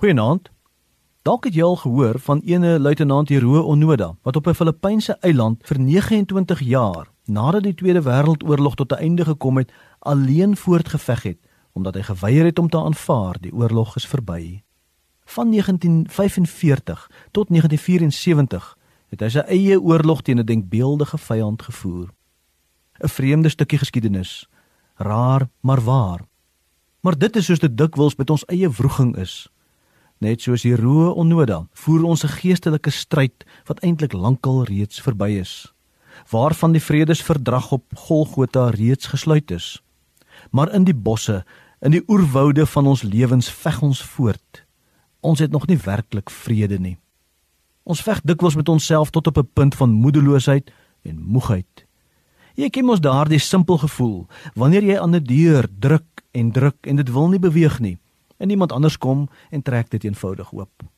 Goeienaand. Dalk het jy al gehoor van ene luitenant Hiro Onoda wat op 'n Filippynse eiland vir 29 jaar nadat die Tweede Wêreldoorlog tot 'n einde gekom het, alleen voortgeveg het omdat hy geweier het om te aanvaar die oorlog is verby. Van 1945 tot 1974 het hy sy eie oorlog teen 'n denkbeeldige vyand gevoer. 'n Vreemde stukkie geskiedenis, raar maar waar. Maar dit is soos dit dikwels met ons eie wroging is. Net soos die roe onnoda, voer ons 'n geestelike stryd wat eintlik lankal reeds verby is, waarvan die vredesverdrag op Golgotha reeds gesluit is. Maar in die bosse, in die oerwoude van ons lewens veg ons voort. Ons het nog nie werklik vrede nie. Ons veg dikwels met onsself tot op 'n punt van moedeloosheid en moegheid. Jy ken mos daardie simpel gevoel wanneer jy aan 'n deur druk en druk en dit wil nie beweeg nie en iemand anders kom en trek dit eenvoudig oop.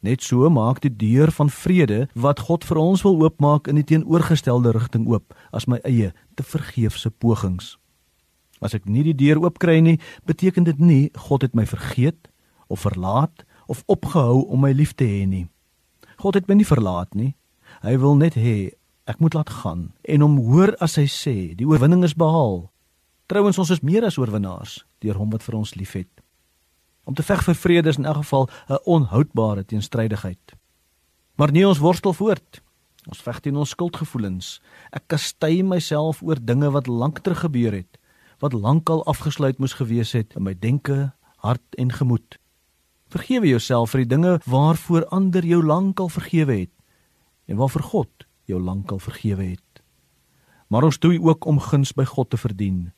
Net so maak die deur van vrede wat God vir ons wil oopmaak in die teenoorgestelde rigting oop as my eie te vergeefse pogings. As ek nie die deur oopkry nie, beteken dit nie God het my vergeet of verlaat of opgehou om my lief te hê nie. God het my nie verlaat nie. Hy wil net hê ek moet laat gaan en hom hoor as hy sê die oorwinning is behaal. Trouwens ons is meer as oorwinnaars deur hom wat vir ons liefhet. Om te veg vir vrede is in elk geval 'n onhoudbare teenstrydigheid. Maar nie ons worstel voort. Ons veg teen ons skuldgevoelens. Ek kastei myself oor dinge wat lank terug gebeur het, wat lankal afgesluit moes gewees het in my denke, hart en gemoed. Vergewe jouself vir die dinge waarvoor ander jou lankal vergewe het en waarvoor God jou lankal vergewe het. Maar ons doen ook om guns by God te verdien.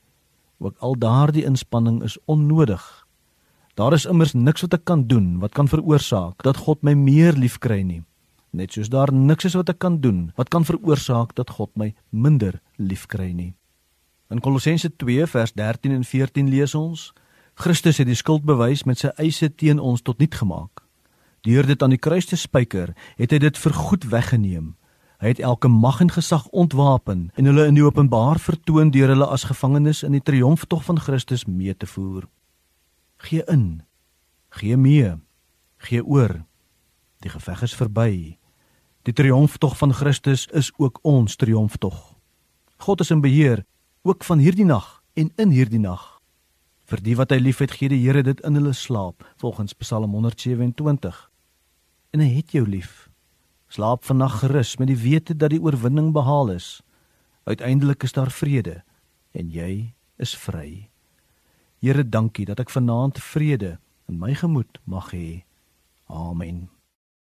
Ook al daardie inspanning is onnodig. Daar is immers niks wat ek kan doen wat kan veroorsaak dat God my meer liefkry nie. Net soos daar niks is wat ek kan doen wat kan veroorsaak dat God my minder liefkry nie. In Kolossense 2 vers 13 en 14 lees ons: Christus het die skuld bewys met sy eise teen ons tot niet gemaak. Deur dit aan die kruis te spyker, het hy dit vir goed weggeneem. Hy het elke mag en gesag ontwapen en hulle in die openbaar vertoon deur hulle as gevangenes in die triomftog van Christus mee te voer. Gee in. Gee mee. Gee oor. Die geveg is verby. Die triomftog van Christus is ook ons triomftog. God is in beheer ook van hierdie nag en in hierdie nag. Vir die wat hy liefhet, gee die Here dit in hulle slaap, volgens Psalm 127. En hy het jou lief. Slaap vannag gerus met die wete dat die oorwinning behaal is. Uiteindelik is daar vrede en jy is vry. Here, dankie dat ek vanaand vrede in my gemoed mag hê. Amen.